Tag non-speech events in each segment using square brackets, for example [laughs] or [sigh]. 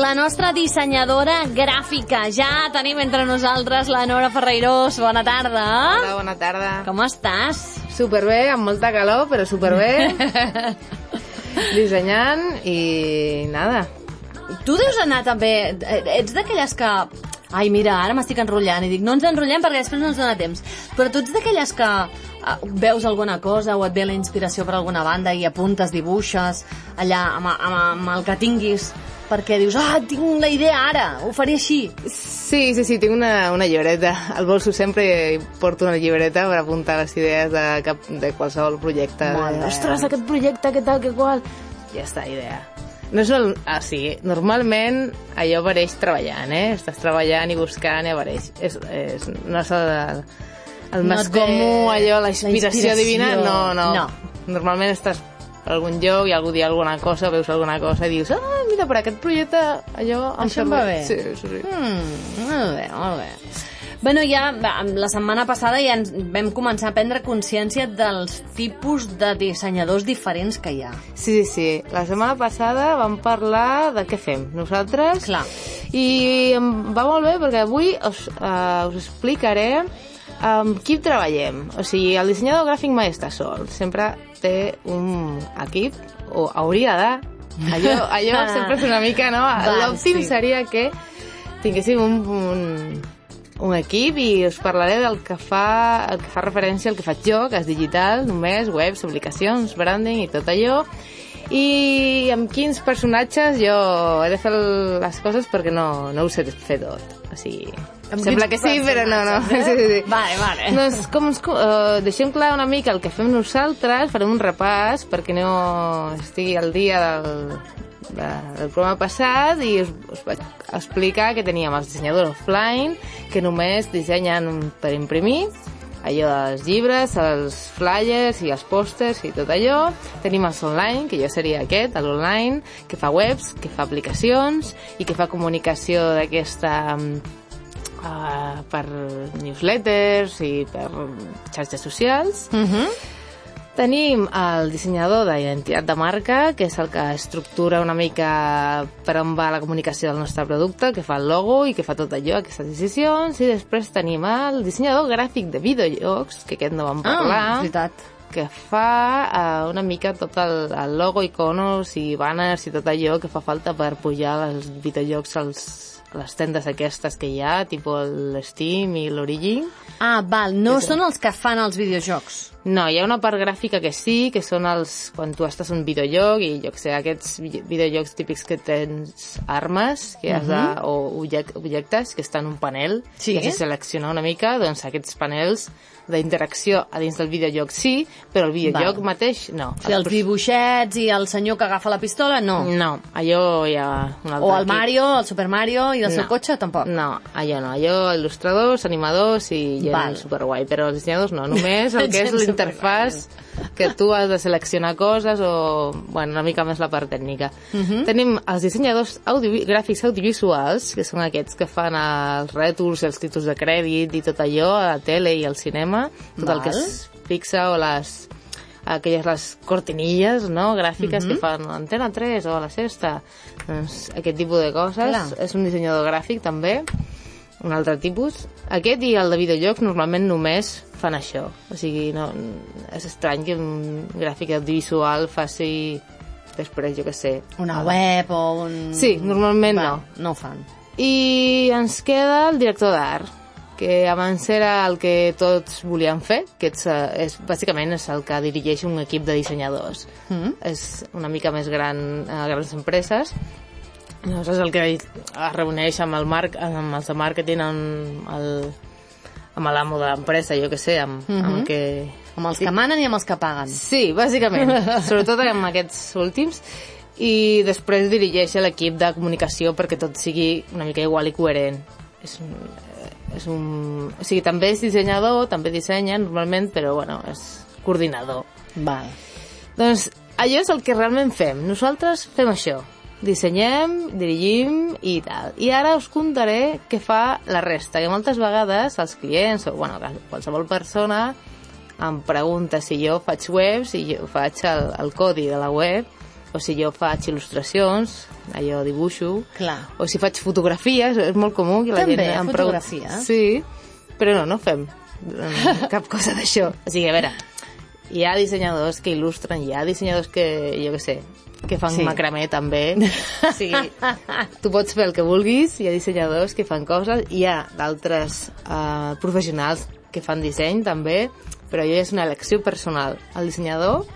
la nostra dissenyadora gràfica. Ja tenim entre nosaltres la Nora Ferreirós. Bona tarda. Hola, bona tarda. Com estàs? Superbé, amb molta calor, però superbé. [laughs] Dissenyant i nada. Tu deus anar també... Ets d'aquelles que... Ai, mira, ara m'estic enrotllant i dic, no ens enrotllem perquè després no ens dona temps. Però tu ets d'aquelles que eh, veus alguna cosa o et ve la inspiració per alguna banda i apuntes, dibuixes allà amb, amb, amb el que tinguis perquè dius, ah, tinc la idea ara, ho faré així. Sí, sí, sí, tinc una, una llibreta. Al bolso sempre porto una llibreta per apuntar les idees de, cap, de qualsevol projecte. Molt, ostres, aquest projecte, què tal, què qual... Ja està, idea. No és el... Ah, sí, normalment allò apareix treballant, eh? Estàs treballant i buscant i apareix. És, és, no és el, el No més comú, allò, la inspiració, inspiració. divina. No, no, No. Normalment estàs algun lloc i algú dia alguna cosa, veus alguna cosa i dius, ah, mira, per aquest projecte allò... Això em va bé. Sí, sí, sí. Mm, molt bé, molt bé. Bueno, ja la setmana passada ja ens vam començar a prendre consciència dels tipus de dissenyadors diferents que hi ha. Sí, sí, sí. La setmana passada vam parlar de què fem nosaltres. Clar. I em va molt bé perquè avui us, uh, us explicaré amb qui treballem. O sigui, el dissenyador gràfic mai està sol. Sempre té un equip, o hauria de... Allò, [laughs] allò sempre és una mica, no? L'òptim sí. seria que tinguéssim un, un, un equip i us parlaré del que fa, el que fa referència al que faig jo, que és digital, només, webs, aplicacions, branding i tot allò. I amb quins personatges jo he de fer les coses perquè no, no ho sé fer tot. O sigui, Amb sembla que sí, però no, no. personatges, [laughs] Sí, eh? sí, sí. Vale, vale. Doncs com, eh, deixem clar una mica el que fem nosaltres, farem un repàs perquè no estigui al dia del, de, del programa passat i us, us vaig explicar que teníem els dissenyadors offline que només dissenyen per imprimir allò dels llibres, els flyers i els pòsters i tot allò. Tenim els online, que jo seria aquest, l'online, que fa webs, que fa aplicacions i que fa comunicació d'aquesta uh, per newsletters i per xarxes socials. Uh -huh. Tenim el dissenyador d'identitat de marca, que és el que estructura una mica per on va la comunicació del nostre producte, que fa el logo i que fa tot allò, aquestes decisions. I després tenim el dissenyador gràfic de videojocs, que aquest no vam parlar Ah, és veritat. que fa uh, una mica tot el, el logo, iconos i banners i tot allò que fa falta per pujar els videojocs als, a les tendes aquestes que hi ha, tipus l'Steam i l'Origin. Ah, val, no són els que fan els videojocs. No, hi ha una part gràfica que sí, que són els... quan tu estàs un videojoc i jo que sé, aquests vi- videojocs típics que tens armes que has de, o objec- objectes que estan en un panel Sí. i has de seleccionar una mica, doncs aquests panels d'interacció a dins del videojoc sí, però el videojoc Val. mateix no. O sigui, els dibuixets i el senyor que agafa la pistola, no. No, allò hi ha un altre O el equip. Mario, el Super Mario i el seu No. cotxe, tampoc. No, allò no. Allò, il·lustradors, animadors i gent Val. superguai. Però els dissenyadors no. Només el [laughs] que és Gent l'interfàs que tu has de seleccionar coses o, bueno, una mica més la part tècnica. Mhm. Tenim els dissenyadors audio gràfics audiovisuals, que són aquests que fan els rètols i els títols de crèdit i tot allò a la tele i al cinema, tot el que Val. es fixa o les aquelles les cortinilles no? gràfiques que fan a Antena 3 o a la Sexta doncs, aquest tipus de coses Clar. és un dissenyador gràfic també un altre tipus aquest i el de videojocs normalment només fan això o sigui, no, és estrany que un gràfic audiovisual faci després, jo que sé Una web o un... Sí, normalment Val, no. No ho fan. i ens queda el director d'art, que abans era el que tots volien fer, que és, eh, és, bàsicament és el que dirigeix un equip de dissenyadors. Mm. És una mica més gran a grans empreses. Llavors és el que es reuneix amb, el marc, amb els de màrqueting, amb el amb l'amo de l'empresa, jo que sé, amb, Mhm. amb que... Amb els que manen i amb els que paguen. Sí, bàsicament, [laughs] sobretot amb aquests últims i després dirigeix l'equip de comunicació perquè tot sigui una mica igual i coherent. És un, és un... O sigui, també és dissenyador, també dissenya normalment, però bueno, és coordinador. Val. Doncs allò és el que realment fem. Nosaltres fem això. Dissenyem, dirigim i tal. I ara us contaré què fa la resta, que moltes vegades els clients o bueno, qualsevol persona em pregunta si jo faig webs i jo faig el, el codi de la web o si jo faig il·lustracions, allò dibuixo, Clar. o si faig fotografies, és molt comú que la També, gent... em fotografia? Sí, però no, no fem cap cosa d'això. O sigui, a veure, hi ha dissenyadors que il·lustren, hi ha dissenyadors que, jo què sé, que fan Sí. sí. macramé també. [laughs] O sigui, tu pots fer el que vulguis, hi ha dissenyadors que fan coses, hi ha d'altres uh, professionals que fan disseny també, però jo és una elecció personal. El dissenyador,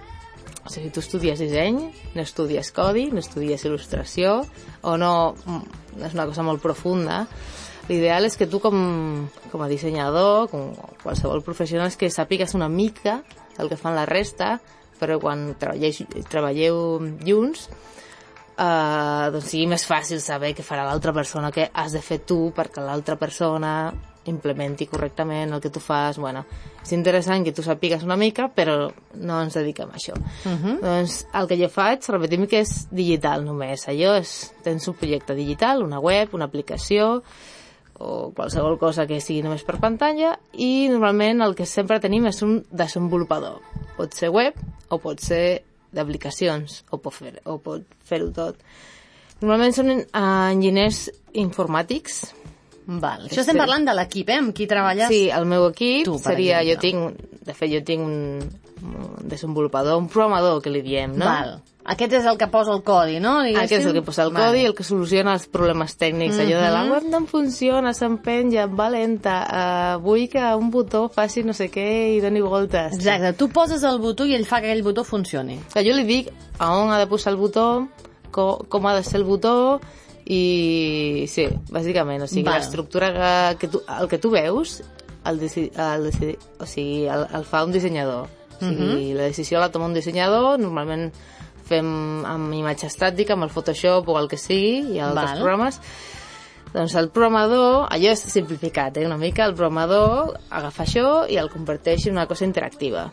o sigui, tu estudies disseny, no estudies codi, no estudies il·lustració, o no, mm, és una cosa molt profunda. L'ideal és que tu com, com a dissenyador, com qualsevol professional, és que sàpigues una mica el que fan la resta, però quan treballeu, treballeu junts eh, doncs sigui més fàcil saber què farà l'altra persona, què has de fer tu perquè l'altra persona implementi correctament el que tu fas. Bueno, és interessant que tu sàpigues una mica, però no ens dediquem a això. Uh -huh. Doncs el que jo faig, repetim que és digital només. Allò és, tens un projecte digital, una web, una aplicació, o qualsevol cosa que sigui només per pantalla i normalment el que sempre tenim és un desenvolupador. Pot ser web o pot ser d'aplicacions o pot fer- o pot fer-ho tot. Normalment són eh, enginyers informàtics. Val. Això estem parlant de l'equip, eh? Amb qui treballes? Sí, el meu equip Tu, seria... Jo exemple. tinc, de fet, jo tinc un, un desenvolupador, un programador, que li diem, no? Val. Aquest és el que posa el codi, no? Diguéssim? Aquest és el que posa el Val. codi, el que soluciona els problemes tècnics. Allò de la web no em funciona, s'empenya, va lenta, uh, vull que un botó faci no sé què i doni voltes. Exacte, tu poses el botó i ell fa que aquell botó funcioni. Que jo li dic a on ha de posar el botó, co, com ha de ser el botó, i sí, bàsicament, o sigui, l'estructura que, que tu, el que tu veus, el, deci, el, deci, o sigui, el, el fa un dissenyador. O sigui, la decisió la toma un dissenyador, normalment fem amb imatge estàtica, amb el Photoshop o el que sigui, i altres Val. programes. Doncs el programador, allò és simplificat, eh, una mica, el programador agafa això i el converteix en una cosa interactiva.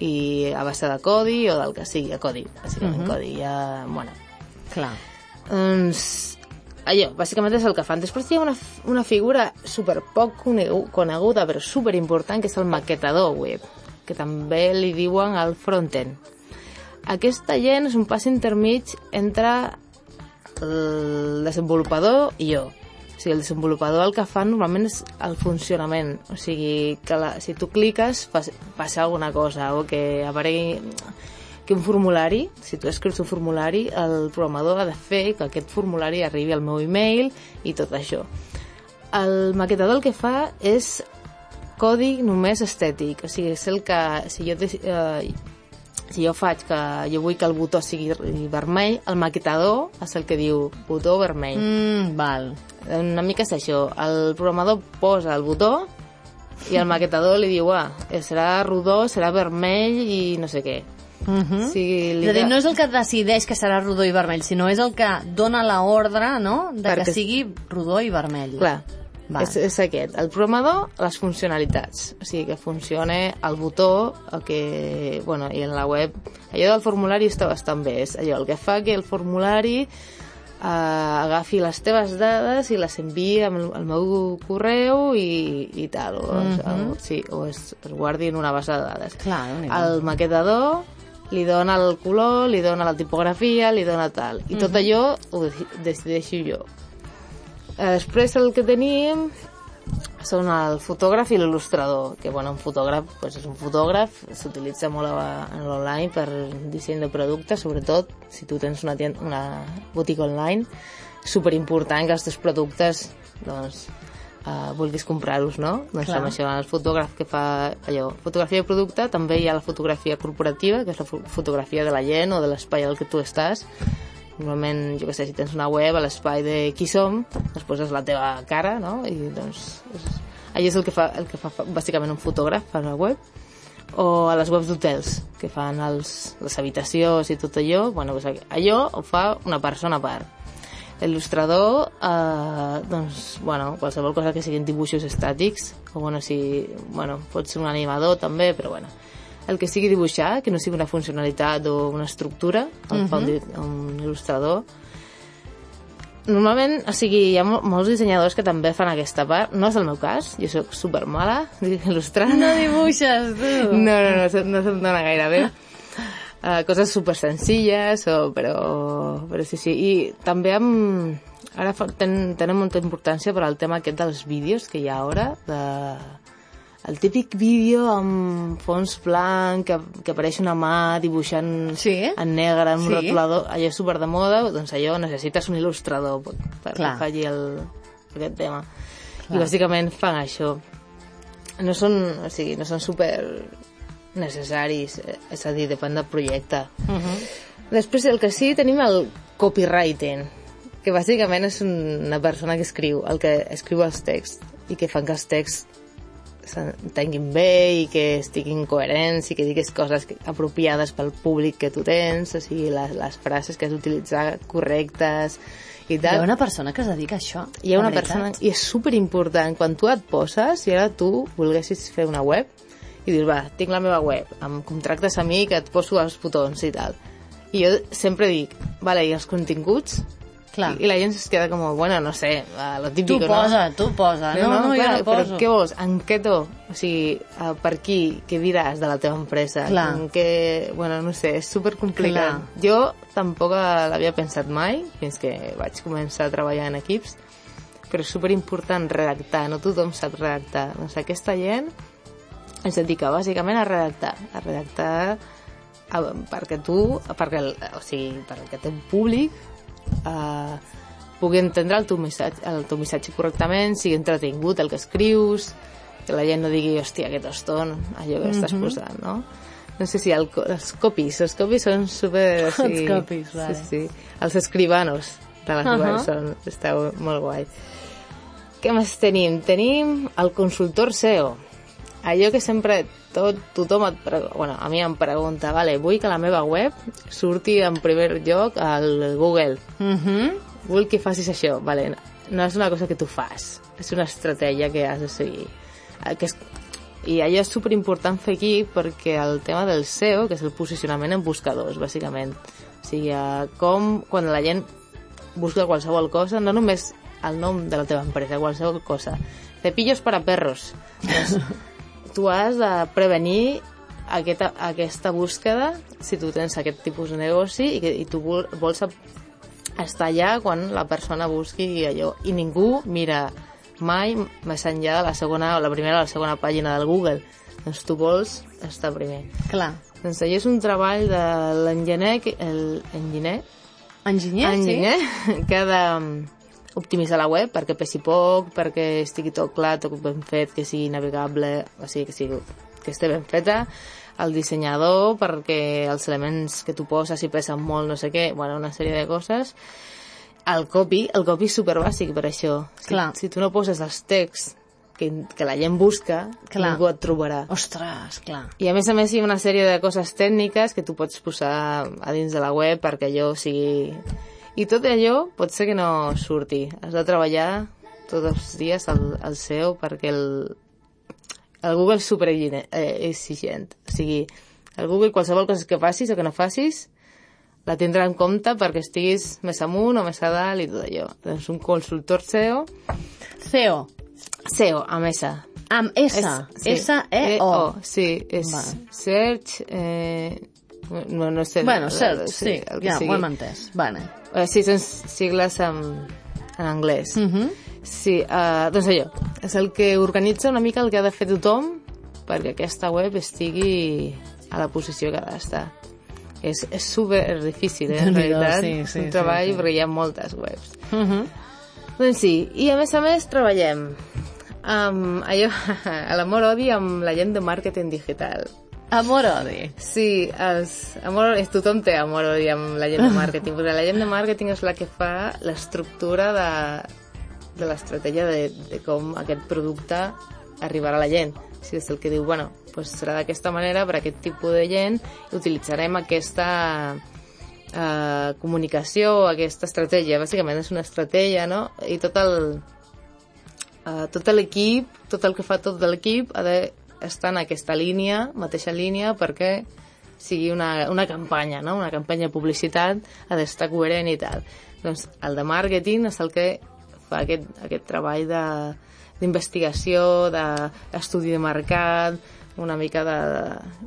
I a base de codi o del que sigui, a codi, bàsicament codi. Ja, bueno, Clar. Doncs allò, bàsicament és el que fan. Després hi ha una, una figura super poc conegu- coneguda, però super important, que és el maquetador web, que també li diuen el frontend. Aquesta gent és un pas intermig entre el desenvolupador i jo. O sigui, el desenvolupador el que fa normalment és el funcionament. O sigui, que la, si tu cliques pas, passa alguna cosa o que aparegui que un formulari, si tu escrius un formulari, el programador ha de fer que aquest formulari arribi al meu email i tot això. El maquetador el que fa és codi només estètic, o sigui, és el que... Si jo, eh, si jo faig que jo vull que el botó sigui vermell, el maquetador és el que diu botó vermell. Mm, val. Una mica és això. El programador posa el botó i el maquetador li diu, ah, serà rodó, serà vermell i no sé què. Uh -huh. O sigui, li És a dir, no és el que decideix que serà rodó i vermell, sinó és el que dona la ordre, no?, de Perquè- que sigui rodó i vermell. Clar, Val. és, és aquest. El programador, les funcionalitats. O sigui, que funcione el botó, el que, bueno, i en la web... Allò del formulari està bastant bé. És allò, el que fa que el formulari eh, agafi les teves dades i les enviï al, al meu correu i, i tal. O, o, sí, o es, es guardi en una base de dades. Clar. El maquetador li dona el color, li dona la tipografia, li dona tal. I tot allò ho deci- decideixo jo. Eh, Després el que tenim són el fotògraf i l'il·lustrador, que bueno, un fotògraf pues, és un fotògraf, s'utilitza molt a, en l'online per disseny de productes, sobretot si tu tens una, tienda, una botiga online, super important que els teus productes doncs, uh, vulguis comprar-los, no? Doncs Clar. amb això, el fotògraf que fa allò, fotografia de producte, també hi ha la fotografia corporativa, que és la fo- fotografia de la gent o de l'espai al que tu estàs, normalment, jo què sé, si tens una web a l'espai de qui som, doncs poses la teva cara, no? I doncs, és, allò és el que fa, el que fa bàsicament un fotògraf a la web o a les webs d'hotels que fan els, les habitacions i tot allò, bueno, doncs allò ho fa una persona a part. L'il·lustrador, eh, doncs, bueno, qualsevol cosa que siguin dibuixos estàtics, o bueno, si, bueno, pot ser un animador també, però bueno, el que sigui dibuixar, que no sigui una funcionalitat o una estructura, el fa un, un il·lustrador. Normalment, o sigui, hi ha mol- molts dissenyadors que també fan aquesta part. No és el meu cas, jo sóc super mala [laughs] il·lustrant. No dibuixes, tu. No, no, no, se- no se'm dona gaire bé. [laughs] uh, coses super senzilles, o, però, però sí, sí. I també amb, ara ten, tenen molta importància per al tema aquest dels vídeos que hi ha ara, de, el típic vídeo amb fons blanc, que, que apareix una mà dibuixant Sí? en negre un Sí. rotulador, allò és super de moda, doncs allò necessites un il·lustrador per, per Clar. que faci el, aquest tema. Clar. I bàsicament fan això. No són, o sigui, no són super necessaris, eh, és a dir, depèn del projecte. Uh -huh. Després, el que sí, tenim el copywriting, que bàsicament és una persona que escriu, el que escriu els texts, i que fan que els texts s'entenguin bé i que estiguin coherents i que diguis coses apropiades pel públic que tu tens, o sigui, les, les frases que has d'utilitzar correctes i Hi tal. ha una persona que es dedica a això. Hi ha una veritat. persona... I és super important. Quan tu et poses, si ara tu volguessis fer una web, i dius, va, tinc la meva web, em contractes a mi que et poso els botons i tal. I jo sempre dic, vale, i els continguts? Clar. I, I la gent es queda com, bueno, no sé, lo Tu típico, posa, tu posa. No, no, no, jo clar, no poso. Però què vols? En què to? O sigui, eh, per qui? Què diràs de la teva empresa? Clar. En què... Bueno, no sé, és super complicat. Clar. Jo tampoc l'havia pensat mai, fins que vaig començar a treballar en equips, però és super important redactar, no tothom sap redactar. Doncs aquesta gent es dedica bàsicament a redactar, a redactar a, perquè tu, perquè el, o sigui, perquè el teu públic eh, pugui entendre el teu, missatge, el teu missatge correctament, sigui entretingut el que escrius, que la gent no digui, hòstia, aquest eston, allò que estàs posant, no? No sé si el, els copies, els copies són super... o [laughs] Els copies, vale. Sí, sí. Els escribanos de les Ahà. webs són, està molt guai. Què més tenim? Tenim el consultor SEO. Allò que sempre tot, tothom et pre... bueno, a mi em pregunta, vale, vull que la meva web surti en primer lloc al Google. Uh -huh. Vull que facis això. Vale, no és una cosa que tu fas, és una estratègia que has de seguir. Eh, Que és... I allò és superimportant fer aquí perquè el tema del SEO, que és el posicionament en buscadors, bàsicament. O sigui, eh, com quan la gent busca qualsevol cosa, no només el nom de la teva empresa, qualsevol cosa. Cepillos para perros. Doncs, [laughs] tu has de prevenir aquesta, aquesta búsqueda si tu tens aquest tipus de negoci i, que, i tu vol, vols estar allà quan la persona busqui allò. I ningú mira mai més enllà de la segona o la primera o la segona pàgina del Google. Doncs tu vols estar primer. Clar. doncs allò és un treball de l'enginyer que- el enginyer? Enginyer, enginyer que ha de optimitzar la web perquè pesi poc, perquè estigui tot clar, tot ben fet, que sigui navegable, o sigui, que, sigui, que estigui ben feta, el dissenyador perquè els elements que tu poses i pesen molt, no sé què, bueno, una sèrie de coses. El copy, el copy és superbàsic per això. Si, Clar. si tu no poses els texts que, que la gent busca, Clar. ningú et trobarà. Ostres, clar. I a més a més hi ha una sèrie de coses tècniques que tu pots posar a dins de la web perquè allò sigui... I tot allò pot ser que no surti. Has de treballar tots els dies al, al SEO perquè el, el Google és super exigent. Eh, exigent. O sigui, el Google qualsevol cosa que facis o que no facis la tindrà en compte perquè estiguis més amunt o més a dalt i tot allò. Doncs un consultor SEO, CEO. SEO, amb S, Amb S. sí. S-E-O. Sí, és search... Eh, no, no sé... Bueno, search, sí, que ja, sigui. ho hem entès. Vale. Eh, sí, són sigles en, en anglès. Uh -huh. Sí, uh, doncs allò, és el que organitza una mica el que ha de fer tothom perquè aquesta web estigui a la posició que ha d'estar. És, és super difícil, eh, en [laughs] realitat, sí, sí, un sí, treball sí. perquè hi ha moltes webs. Uh -huh. Doncs sí, i a més a més treballem amb allò, a [laughs] l'amor-odi amb la gent de màrqueting digital. Amor-odi. Sí, els, amor, és, tothom té amor-odi amb la gent de [laughs] màrqueting, perquè la gent de màrqueting és la que fa l'estructura de, de l'estratègia de, de com aquest producte arribarà a la gent. O sigui, és el que diu, bueno, pues serà d'aquesta manera per aquest tipus de gent i utilitzarem aquesta eh, comunicació, aquesta estratègia. Bàsicament és una estratègia, no? I tot el, eh, tot l'equip, tot el que fa tot l'equip ha d'estar en aquesta línia, mateixa línia, perquè sigui una, una campanya, no? una campanya de publicitat, ha d'estar coherent i tal. Doncs el de màrqueting és el que fa aquest, aquest treball de d'estudi de mercat, una mica de,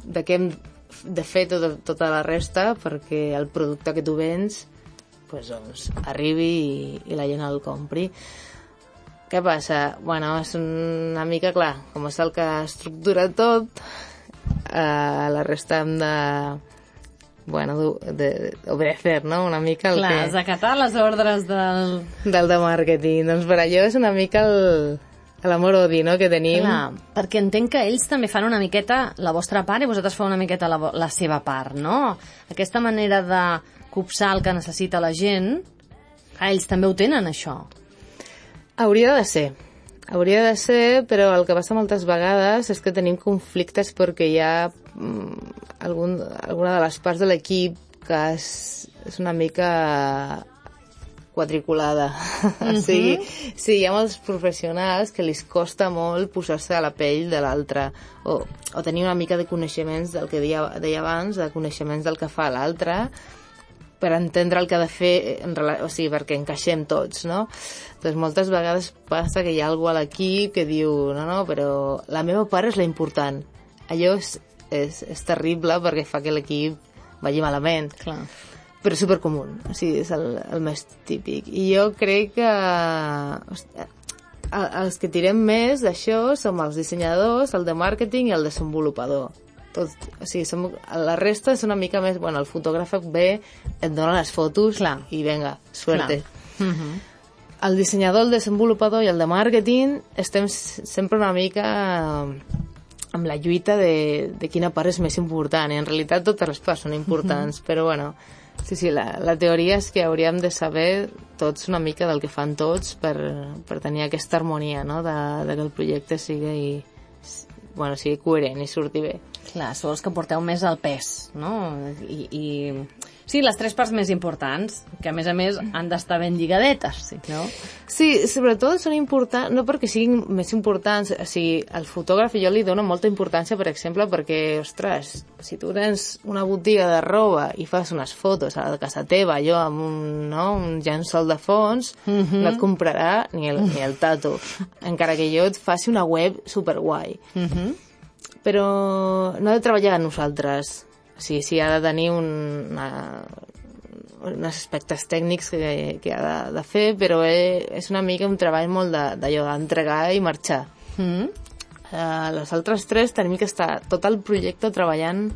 de què hem de fer tot, tota la resta perquè el producte que tu vens pues, doncs, arribi i, i la gent el compri. Què passa? Bueno, és una mica clar, com és el que estructura tot, eh, la resta hem de bueno, de, de obedecer, no? Una mica el Clar, que... has d'acatar les ordres del... del de màrqueting. Doncs per allò és una mica el, l'amor-odi no, que tenim. Clar, perquè entenc que ells també fan una miqueta la vostra part i vosaltres feu una miqueta la, la seva part, no? Aquesta manera de copsar el que necessita la gent, clar, ells també ho tenen, això. Hauria de ser. Hauria de ser, però el que passa moltes vegades és que tenim conflictes perquè hi ha mm, algun, alguna de les parts de l'equip que és, és una mica quadriculada. [laughs] o sigui, sí, hi ha molts professionals que li costa molt posar-se a la pell de l'altre o, o tenir una mica de coneixements del que deia, deia abans, de coneixements del que fa l'altre, per entendre el que ha de fer, en rela... o sigui, perquè encaixem tots, no? Doncs moltes vegades passa que hi ha algú a l'equip que diu no, no, però la meva part és la important. Allò és, és, és terrible perquè fa que l'equip vagi malament Clar. però és supercomú, o sigui, és el, el més típic. I jo crec que hosti, el- els que tirem més d'això som els dissenyadors, el de màrqueting i el desenvolupador. Tot, o sigui, som, la resta és una mica més... Bueno, el fotògraf ve, et dona les fotos Clar. i venga, suerte. Clar. Mhm. El dissenyador, el desenvolupador i el de màrqueting estem sempre una mica amb la lluita de, de quina part és més important. I en realitat totes les parts són importants, però bueno, sí, sí, la, la teoria és que hauríem de saber tots una mica del que fan tots per, per tenir aquesta harmonia, no?, de, de que el projecte sigui, bueno, sigui coherent i surti bé. Clar, els que porteu més el pes, no? I, i... Sí, les tres parts més importants, que a més a més han d'estar ben lligadetes, sí, no? Sí, sobretot són importants, no perquè siguin més importants, o sigui, al fotògraf jo li dono molta importància, per exemple, perquè, ostres, si tu tens una botiga de roba i fas unes fotos a la casa teva, jo amb un, no, un llençol de fons, no et comprarà ni el, ni el tato, encara que jo et faci una web superguai. Uh -huh. Però no ha de treballar a nosaltres. O sigui, sí, ha de tenir un, una, uns aspectes tècnics que, que ha de, de fer, però eh, és una mica un treball molt de- d'allò, d'entregar i marxar. Mm -hmm. Uh, les altres tres tenim que estar tot el projecte treballant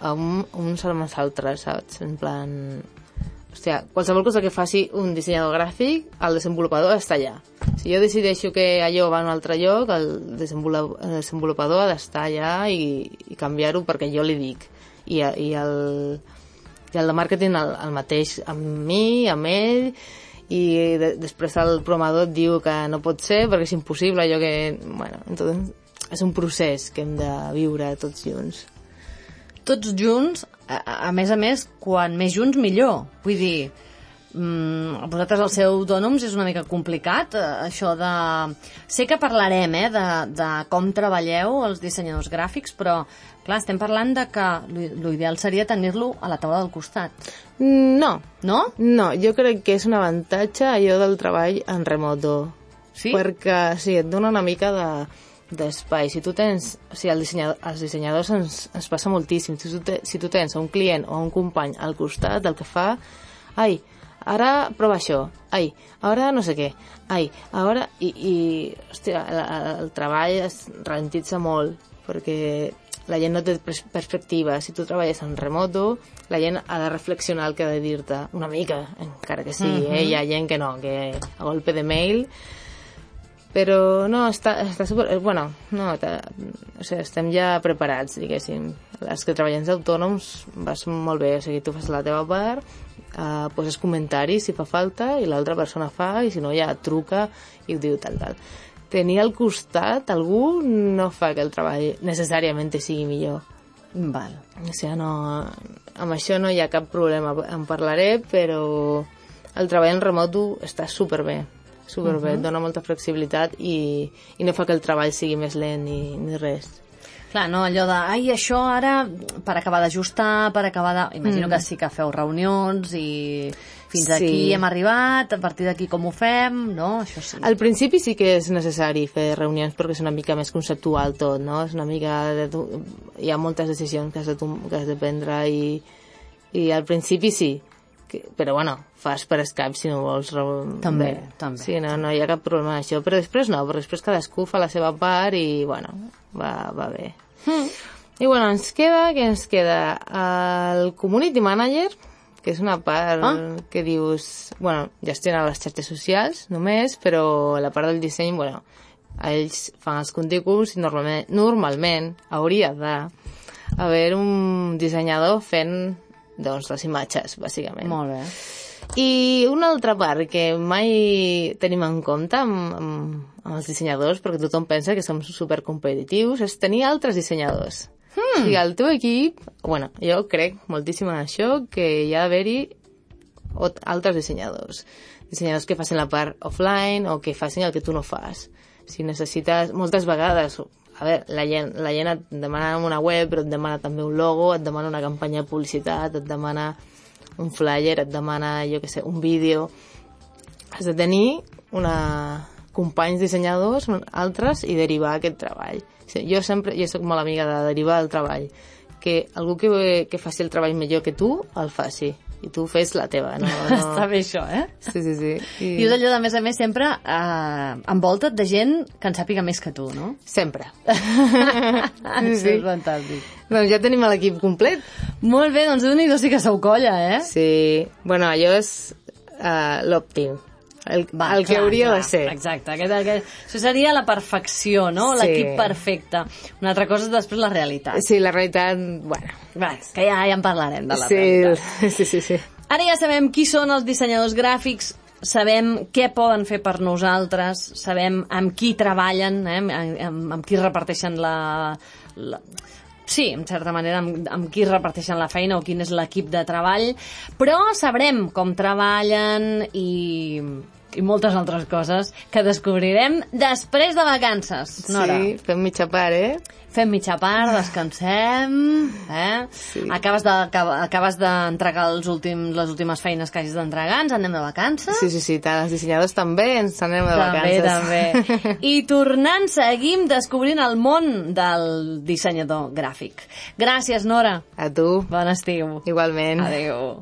amb uns amb els altres, saps? En plan... Hòstia, qualsevol cosa que faci un dissenyador gràfic, el desenvolupador està allà. Si jo decideixo que allò va a un altre lloc, el desenvolupador ha d'estar allà i, i canviar-ho perquè jo li dic. I, i, el, i el de màrqueting el, el mateix amb mi, amb ell, i de, després el programador et diu que no pot ser perquè és impossible, allò que... Bueno, entonces, és un procés que hem de viure tots junts. Tots junts, a, a més a més, quan més junts millor. Vull dir, mm, vosaltres el seu autònoms és una mica complicat, eh, això de... Sé que parlarem, eh, de, de com treballeu els dissenyadors gràfics, però, clar, estem parlant de que l'i- l'ideal seria tenir-lo a la taula del costat. No, No? no, jo crec que és un avantatge allò del treball en remoto. Sí? Perquè, sí, et dona una mica de d'espai. Si tu tens... O sigui, el dissenyador, els dissenyadors ens, ens passa moltíssim. Si tu, te, si tu tens un client o un company al costat, el que fa... Ai, ara prova això. Ai, ara no sé què. Ai, ara... I, i hòstia, el, el treball es ralentitza molt perquè la gent no té pers- perspectiva. Si tu treballes en remoto, la gent ha de reflexionar el que ha de dir-te. Una mica, encara que sigui. eh? Hi ha gent que no, que a golpe de mail però no, està, està super... eh, Bueno, no, ta- o sigui, estem ja preparats, diguéssim. Els que treballem d'autònoms vas molt bé, o sigui, tu fas la teva part, eh, poses comentaris si fa falta, i l'altra persona fa, i si no ja truca i ho diu tal, tal. Tenir al costat algú no fa que el treball necessàriament sigui millor. Val. O sigui, no, amb això no hi ha cap problema. En parlaré, però el treball en remoto està superbé. Superbé, uh -huh. et dona molta flexibilitat i, i no fa que el treball sigui més lent ni, ni res. Clar, no, allò de, ai, això ara, per acabar d'ajustar, per acabar de... Imagino mm. que sí que feu reunions i fins Sí. aquí hem arribat, a partir d'aquí com ho fem, no? Això sí. Al principi sí que és necessari fer reunions perquè és una mica més conceptual tot, no? És una mica... De, tu- hi ha moltes decisions que has de, que has de prendre i, i al principi sí. Que, però bueno, fas per Skype si no vols... També, bé. també. Sí, no, no hi ha cap problema això. Però després no, però després cadascú fa la seva part i, bueno, va, va bé. Mm. I bueno, ens queda, què ens queda? El Community Manager, que és una part Ah. que dius, bueno, gestiona les xarxes socials només, però la part del disseny, bueno, ells fan els continguts i normalment, normalment hauria de haver un dissenyador fent doncs, les imatges, bàsicament. Molt bé. I una altra part que mai tenim en compte amb, amb, amb els dissenyadors, perquè tothom pensa que som supercompetitius, és tenir altres dissenyadors. Hmm. O sigui, el teu equip... Bueno, jo crec moltíssim en això, que hi ha d'haver-hi altres dissenyadors. Dissenyadors que facin la part offline o que facin el que tu no fas. Si necessites... Moltes vegades... A veure, la gent, la gent et demana una web, però et demana també un logo, et demana una campanya de publicitat, et demana un flyer, et demana, jo que sé, un vídeo. Has de tenir una companys dissenyadors, altres, i derivar aquest treball. Jo sempre, jo sóc molt amiga de derivar el treball. Que algú que, que faci el treball millor que tu, el faci. I tu fes la teva, no? no... [laughs] Està bé això, eh? Sí, sí, sí. I... I és allò, de més a més, sempre eh, envolta't de gent que en sàpiga més que tu, no? Sempre. [laughs] sí, sí. És fantàstic. doncs ja tenim l'equip complet. Molt bé, doncs déu-n'hi-do sí que sou colla, eh? Sí. Bueno, allò és uh, l'òptim. El, Va, el que clar, hauria clar, de ser. Exacte. Aquest, aquest, això seria la perfecció, no? Sí. L'equip perfecte. Una altra cosa és després la realitat. Sí, la realitat, bueno... Va, que ja, ja en parlarem de la sí, realitat. [laughs] sí, sí, sí. Ara ja sabem qui són els dissenyadors gràfics, sabem què poden fer per nosaltres, sabem amb qui treballen, eh? amb, amb qui reparteixen la, la... Sí, en certa manera, amb, amb qui reparteixen la feina o quin és l'equip de treball, però sabrem com treballen i, i moltes altres coses que descobrirem després de vacances. Nora. Sí, fem mitja part, eh? Fem mitja part, descansem, eh? Sí. Acabes de- d'entregar els últims, les últimes feines que hagis d'entregar, ens anem de vacances. Sí, sí, sí, tant els dissenyadors també ens anem de també, vacances. també. [laughs] I tornant, seguim descobrint el món del dissenyador gràfic. Gràcies, Nora. A tu, Bon estiu. igualment. Adéu.